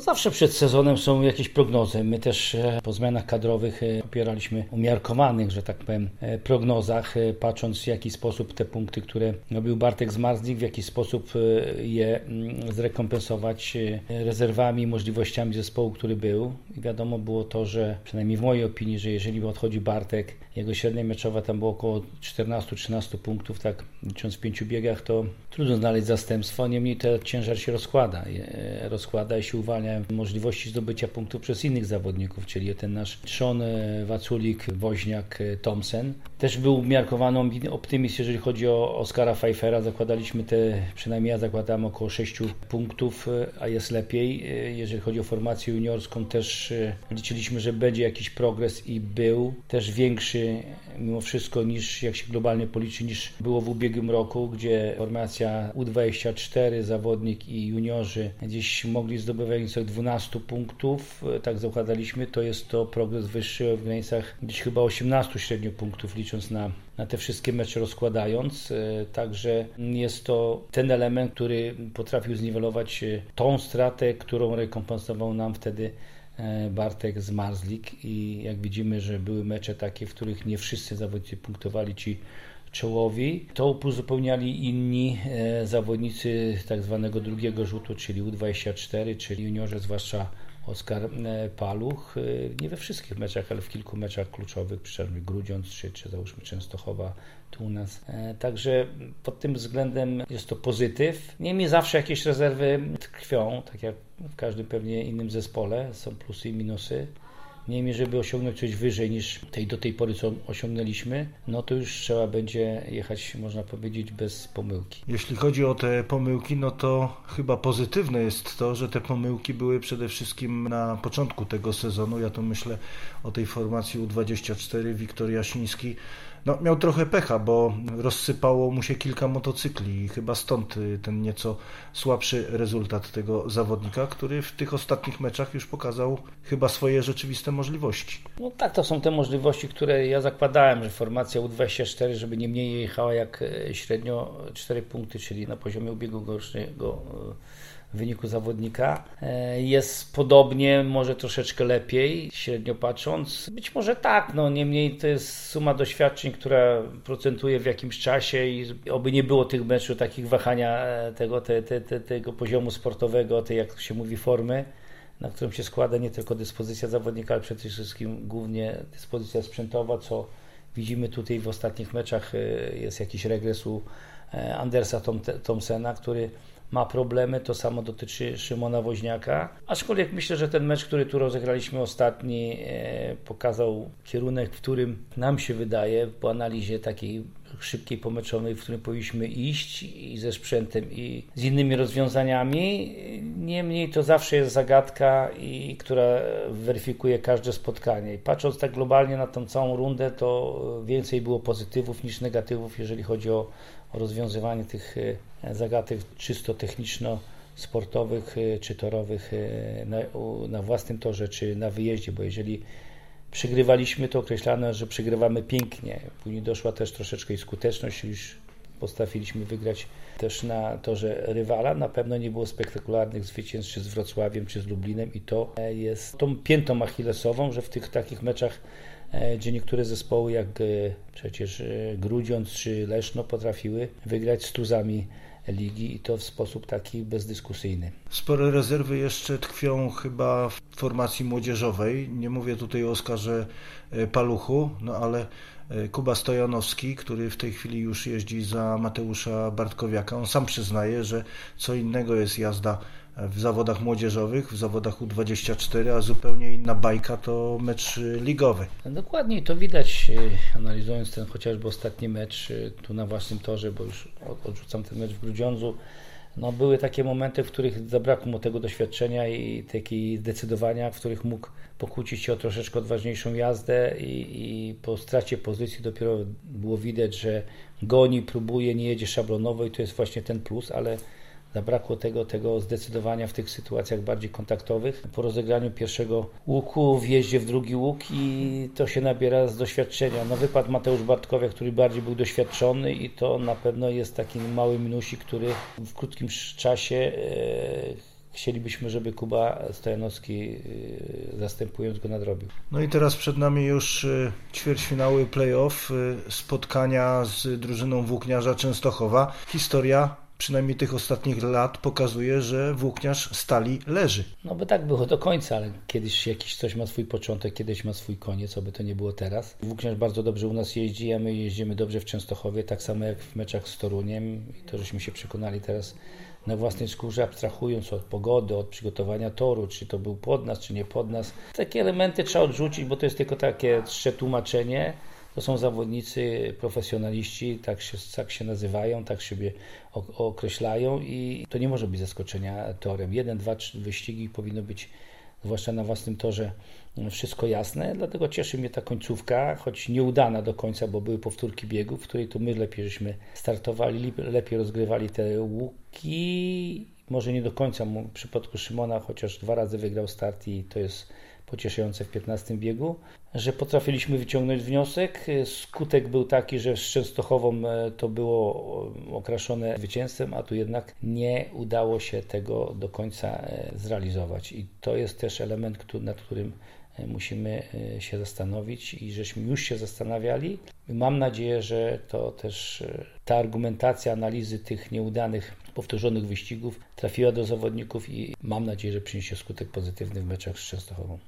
No zawsze przed sezonem są jakieś prognozy. My też e, po zmianach kadrowych e, opieraliśmy umiarkowanych, że tak powiem, e, prognozach, patrząc w jaki sposób te punkty, które robił Bartek Zmarzlik, w jaki sposób je mm, zrekompensować rezerwami, możliwościami zespołu, który był. I wiadomo było to, że przynajmniej w mojej opinii, że jeżeli odchodzi Bartek, jego średnia meczowa tam było około 14-13 punktów, tak licząc w pięciu biegach, to trudno znaleźć zastępstwo. Niemniej ten ciężar się rozkłada. Rozkłada i się uwalnia możliwości zdobycia punktów przez innych zawodników, czyli ten nasz Sean Waculik, Woźniak, Thompson. Też był umiarkowany optymizm, jeżeli chodzi o Oskara Pfeiffera. Zakładaliśmy te, przynajmniej ja zakładałem około 6 punktów, a jest lepiej. Jeżeli chodzi o formację juniorską, też liczyliśmy, że będzie jakiś progres i był też większy mimo wszystko niż, jak się globalnie policzy, niż było w ubiegłym roku, gdzie formacja U24, zawodnik i juniorzy gdzieś mogli zdobywać co 12 punktów, tak zakładaliśmy, to jest to progres wyższy w granicach gdzieś chyba 18 średnio punktów, licząc na, na te wszystkie mecze rozkładając. Także jest to ten element, który potrafił zniwelować tą stratę, którą rekompensował nam wtedy E, Bartek z Marzlik i jak widzimy, że były mecze takie, w których nie wszyscy zawodnicy punktowali ci czołowi, to uzupełniali inni e, zawodnicy tak zwanego drugiego rzutu, czyli U24, czyli juniorzy, zwłaszcza Oskar e, Paluch. Nie we wszystkich meczach, ale w kilku meczach kluczowych, przynajmniej Grudziądz czy, czy załóżmy Częstochowa tu u nas. Także pod tym względem jest to pozytyw. Niemniej zawsze jakieś rezerwy tkwią, tak jak w każdym pewnie innym zespole są plusy i minusy. Niemniej, żeby osiągnąć coś wyżej niż tej, do tej pory, co osiągnęliśmy, no to już trzeba będzie jechać, można powiedzieć, bez pomyłki. Jeśli chodzi o te pomyłki, no to chyba pozytywne jest to, że te pomyłki były przede wszystkim na początku tego sezonu. Ja to myślę o tej formacji U24 Wiktor Jasiński no, miał trochę pecha, bo rozsypało mu się kilka motocykli i chyba stąd y, ten nieco słabszy rezultat tego zawodnika, który w tych ostatnich meczach już pokazał chyba swoje rzeczywiste możliwości. No tak, to są te możliwości, które ja zakładałem, że formacja U24, żeby nie mniej jechała jak e, średnio 4 punkty, czyli na poziomie ubiegłego rocznego wyniku zawodnika. E, jest podobnie, może troszeczkę lepiej, średnio patrząc. Być może tak, no niemniej to jest suma doświadczeń, która procentuje w jakimś czasie i oby nie było tych meczów, takich wahania e, tego, te, te, te, tego poziomu sportowego, tej jak się mówi formy na którą się składa nie tylko dyspozycja zawodnika, ale przede wszystkim głównie dyspozycja sprzętowa, co widzimy tutaj w ostatnich meczach e, jest jakiś regres u Andersa Thompsona, który ma problemy. To samo dotyczy Szymona Woźniaka. Aczkolwiek myślę, że ten mecz, który tu rozegraliśmy ostatni, e, pokazał kierunek, w którym nam się wydaje, po analizie takiej szybkiej, pomeczowej, w którym powinniśmy iść i ze sprzętem, i z innymi rozwiązaniami. Niemniej to zawsze jest zagadka, i, która weryfikuje każde spotkanie. I patrząc tak globalnie na tą całą rundę, to więcej było pozytywów niż negatywów, jeżeli chodzi o, o rozwiązywanie tych e, zagadek czysto techniczno-sportowych e, czy torowych e, na, na własnym torze, czy na wyjeździe, bo jeżeli przegrywaliśmy, to określano, że przegrywamy pięknie. Później doszła też troszeczkę i skuteczność, już postawiliśmy wygrać też na torze rywala. Na pewno nie było spektakularnych zwycięstw czy z Wrocławiem, czy z Lublinem i to jest tą piętą achillesową, że w tych takich meczach gdzie niektóre zespoły jak e, przecież e, Grudziądz czy Leszno potrafiły wygrać z tuzami ligi i to w sposób taki bezdyskusyjny. Spore rezerwy jeszcze tkwią chyba w formacji młodzieżowej. Nie mówię tutaj o Oskarze Paluchu, no ale Kuba Stojanowski, który w tej chwili już jeździ za Mateusza Bartkowiaka, on sam przyznaje, że co innego jest jazda w zawodach młodzieżowych, w zawodach U24, a zupełnie inna bajka to mecz ligowy. Dokładnie to widać, e, analizując ten chociażby ostatni mecz e, tu na własnym torze, bo już odrzucam ten mecz w Grudziądzu. No, były takie momenty, w których zabrakło mu tego doświadczenia i takiej zdecydowania, w których mógł pokłócić się o troszeczkę odważniejszą jazdę i, i po stracie pozycji dopiero było widać, że goni, próbuje, nie jedzie szablonowo i to jest właśnie ten plus, ale Zabrakło tego, tego zdecydowania w tych sytuacjach bardziej kontaktowych. Po rozegraniu pierwszego łuku, wjeździe w drugi łuk i to się nabiera z doświadczenia. No wypadł Mateusz Bartkowiak, który bardziej był doświadczony i to na pewno jest taki mały minusik, który w krótkim czasie chcielibyśmy, żeby Kuba Stojanowski zastępując go nadrobił. No i teraz przed nami już ćwierćfinały playoff, spotkania z drużyną Włókniarza Częstochowa. Historia przynajmniej tych ostatnich lat pokazuje, że włókniarz stali leży. No by tak było do końca, ale kiedyś jakiś coś ma swój początek, kiedyś ma swój koniec, aby to nie było teraz. Włókniarz bardzo dobrze u nas jeździ, a my jeździmy dobrze w Częstochowie, tak samo jak w meczach z Toruniem i to żeśmy się przekonali teraz na własnej skórze, abstrahując od pogody, od przygotowania toru, czy to był pod nas, czy nie pod nas. Takie elementy trzeba odrzucić, bo to jest tylko takie tłumaczenie. To są zawodnicy, profesjonaliści, tak się, tak się nazywają, tak siebie określają i to nie może być zaskoczenia torem. Jeden, dwa, trzy wyścigi powinno być, zwłaszcza na własnym torze, wszystko jasne. Dlatego cieszy mnie ta końcówka, choć nieudana do końca, bo były powtórki biegów, w której to my lepiej żeśmy startowali, lepiej rozgrywali te łuki. Może nie do końca w przypadku Szymona, chociaż dwa razy wygrał start i to jest pocieszające w 15 biegu, że potrafiliśmy wyciągnąć wniosek. Skutek był taki, że z Częstochową e, to było okraszone zwycięstwem, a tu jednak nie udało się tego do końca e, zrealizować. I to jest też element, nad którym e, musimy się zastanowić i żeśmy już się zastanawiali. Mam nadzieję, że to też ta argumentacja analizy tych nieudanych, powtórzonych wyścigów trafiła do zawodników i mam nadzieję, że przyniesie skutek pozytywny w meczach z Częstochową.